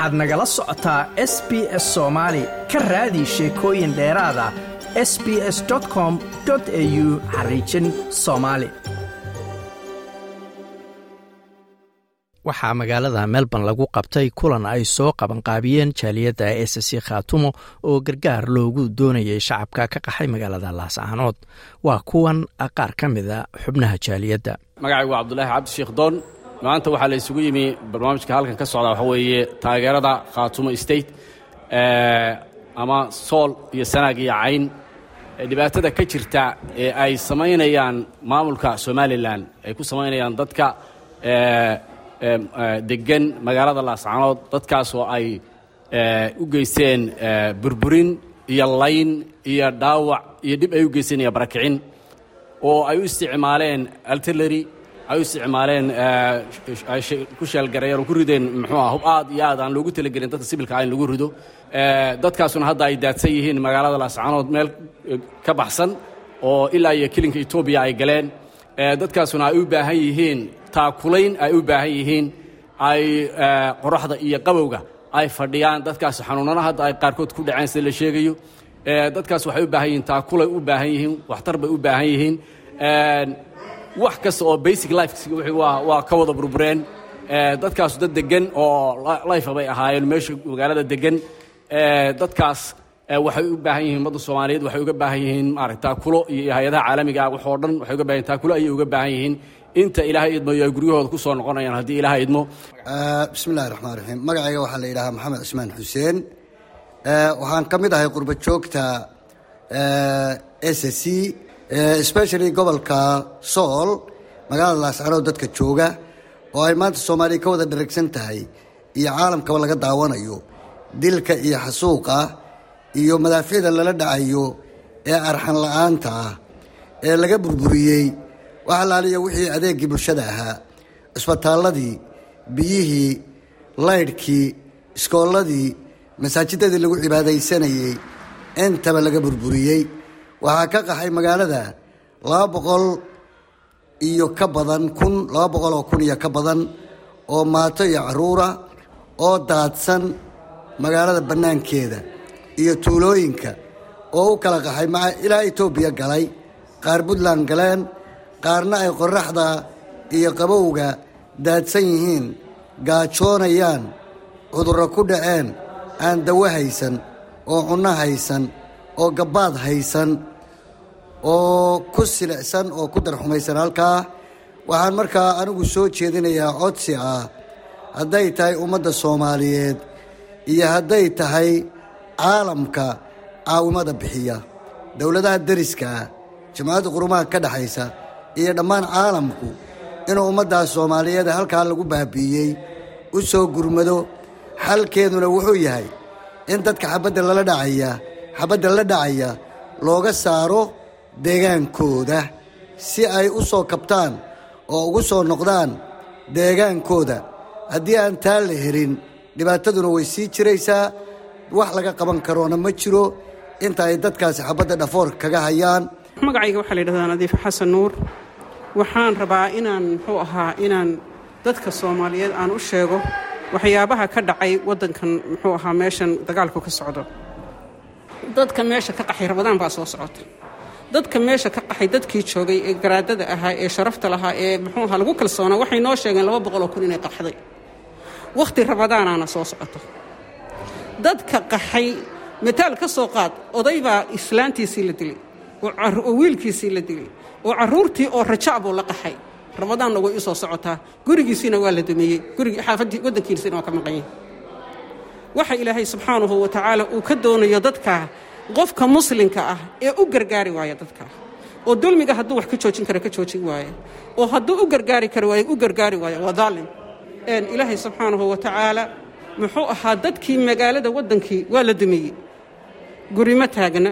waxaad nagala socotaa s b s soomaali ka raadi sheekooyin dheeraada s b s com au xariijin soomaali waxaa magaalada melbourne lagu qabtay kulan ay soo qabanqaabiyeen jaaliyadda s c khaatumo oo gargaar loogu doonayay shacabka ka qaxay magaalada laascaanood waa kuwan qaar ka mida xubnaha jaaliyadda. Magacaygu waa cabdulaahi cabdisheekh doon maanta waxaa la isugu yimi barnaamijka halkan ka socda waxaa weeye taageerada khaatumo state ama sool iyo sanaag iyo cayn. Dhibaatada ka jirta ee ay samaynayaan maamulka somalilan ay ku samaynayaan dadka degan magaalada laascaanood dadkaas oo ay u geysteen burburin iyo layn iyo dhaawac iyo dhib ay u geysteen iyo barakicin oo ay u isticmaaleen artillery ay isticmaaleen ay ku sheelgareeyeen oo ku rideen muxuu ah hub aad iyo aad aan loogu talagelin dadka sibilka ah in lagu rido. Dadkaasuna hadda ay daadsan yihiin magaalada laascaanood meel ka baxsan oo ilaa iyo kilinka etoobiya ay galeen. Dadkaasuna ay u baahan yihiin taakulayn ay u baahan yihiin ay qoraxda iyo qabowga ay fadhiyaan. Dadkaas xanuunana hadda ay qaarkood ku dhaceen sida la sheegayo. Dadkaas waxay u baahan yihiin taakulay u baahan yihiin waxtar u baahan yihiin wax kasta oo basic life waa ka wada burbureen. Dadkaasu dad degan oo life bay ahaayeen meesha magaalada degan dadkaas waxay u baahan yihiin ummadda soomaaliyeed waxay uga baahan yihiin maarata taakulo iyo hay'adaha caalamiga ah waxoo dhan waxay uga baahan yihiin taakulo ayay uga baahan yihiin. Inta ilaahay idmo iyo ay guryahooda ku soo noqonayaan haddii ilaahay idmo. Bismi illahi raxmaan raxiim magacayga waxaa la yidhahaa maxamed cismaan xuseen. Waxaan ka mid ahay qurba joogta s c especially gobolka sool magaalada laascaanood dadka jooga oo ay maanta soomaaliya ka wada dharagsan tahay iyo caalamkaba laga daawanayo dilka iyo xasuuqa iyo madaaficda lala dhacayo ee arxan la'aanta ah ee laga burburiyey wax alaaliya wixii adeegii bulshada ahaa. Cisbitaalladii biyihii laydhkii iskoolladii masaajidadii lagu cibaadaysanayey intaba laga burburiyey waxaa ka qaxay magaalada laba boqol iyo ka badan kun laba boqol oo kun iyo ka badan oo maato iyo caruura oo daadsan magaalada bannaankeeda iyo tuulooyinka oo u kala qaxay maa ilaa etoobiya galay qaar puntland galeen qaarna ay qoraxda iyo qabowga daadsan yihiin gaajoonayaan cudurro ku dhaceen aan dawo haysan oo cunno haysan oo gabbaad haysan oo ku silicsan oo ku darxumaysan halkaa waxaan markaa anigu soo jeedinayaa codsi ah. Hadday tahay ummadda soomaaliyeed iyo hadday tahay caalamka caawimada bixiya. Dowladaha deriska ah jamcadda qurumaha ka dhexaysa iyo dhammaan caalamku inuu ummaddaas soomaaliyeed halkaa lagu baabi'iyey u soo gurmado xalkeeduna wuxuu yahay in dadka xabadda lala dhacaya xabadda la dhacaya looga saaro deegaankooda si ay u soo kabtaan oo ugu soo noqdaan deegaankooda. Haddii aan taa la helin dhibaataduna way sii jiraysaa. Wax laga qaban karoona ma jiro. Inta ay dadkaasi xabadda dhafoorka kaga hayaan. Magacayga waxaa la yidhahdaa nadiifa xasan nuur. Waxaan rabaa inaan muxuu ahaa inaan dadka soomaaliyeed aan u sheego waxyaabaha ka dhacay waddankan muxuu ahaa meeshan dagaalku ka socdo. Dadka meesha ka qaxay rabadaan baa soo socota dadka meesha ka qaxay dadkii joogay ee garaadada ahaa ee sharafta lahaa ee muxuu ahaa lagu kalsoonaa waxay noo sheegeen laba boqoloo kun inay qaxday. Wakhti rabadaanaana soo socoto. Dadka qaxay mataal ka soo qaad oday baa islaantiisii la dilay oo wiilkiisii la dilay oo carruurtii oo raja buu la qaxay. Rabadaanna way u soo socotaa gurigiisiina waa la dumiyey gurigii xaafaddii waddankiisina waa ka maqanyay waxa ilaahay subxaanahu wa tacaala uu ka doonayo dadka qofka muslimka ah ee u gargaari waaya dadka. Oo dulmiga hadduu wax ka joojin kara ka joojin waayo. Oo hadduu u gargaari kari waayo u gargaari waayo waa daalim. Ilaahay subxaanahu wa tacaala muxuu ahaa dadkii magaalada waddankii waa la dumiyey. Gurimo taagna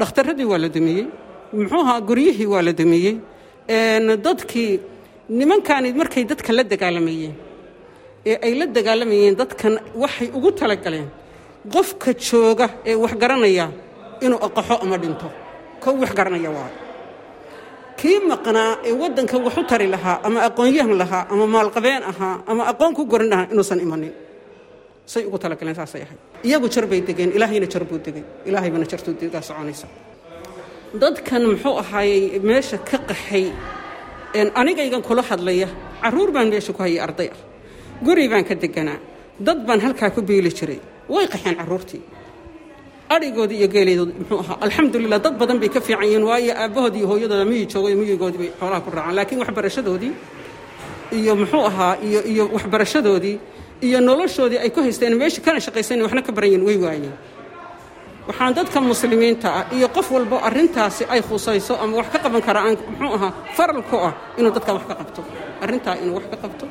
dhakhtarradii waa la dumiyey muxuu ahaa guryihii waa la dumiyey. Dadkii nimankaani markay dadka la dagaalamayeen ee ay la dagaalamayeen dadkan waxay ugu talagaleen qofka jooga ee wax garanaya inuu aqaxo ama dhinto. Kow wax garanaya waayo kii maqnaa ee waddanka wax u tari lahaa ama aqoonyahan lahaa ama maalqabeen ahaa ama aqoon ku gorin lahaa inuusan imanin. Say ugu talagaleen saasay ahayd. Iyagu jar bay degeen ilaahayna jar buu degay ilaahaybana jartuu degaa soconaysa. Dadkan muxuu ahaayey meesha ka qaxay anigaygan kula hadlaya carruur baan meesha ku hayay arday ah guri baan ka deganaa. Dad baan halkaa ku biili jiray. Way qaxeen carruurtii adhigoodii iyo geeladoodi muxuu ahaa alxamdulilah dad badan bay ka fiican yihiin waayo aabbahood iyo hooyadooda miyi joogay miyigoodii bay xoolaha ku raacaan. Laakiin waxbarashadoodii iyo muxuu ahaa iyo iyo waxbarashadoodii iyo noloshoodii ay ku haysteen meesha kana shaqaysan waxna ka baran yihiin way waayeen. Waxaan dadka muslimiinta ah iyo qof walbo arrintaasi ay khusayso ama wax ka qaban kara aan muxuu ahaa faral ku ah inuu dadka wax ka qabto. Arrintaa inuu wax ka qabto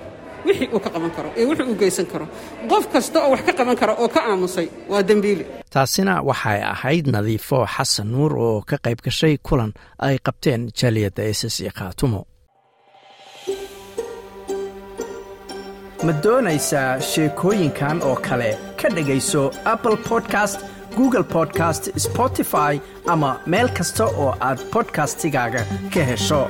wixii uu ka qaban karo ee wixii uu geysan karo. Qof kasta oo wax ka qaban kara oo ka aamusay waa dembiile taasina waxay ahayd nadiifo xasan nuur oo ka qayb gashay kulan ay qabteen jaaliyadda ss khaatumo ma doonaysaa sheekooyinkan oo kale? Ka dhegayso apple podcast google podcast spotify ama meel kasta oo aad bodkastigaaga ka hesho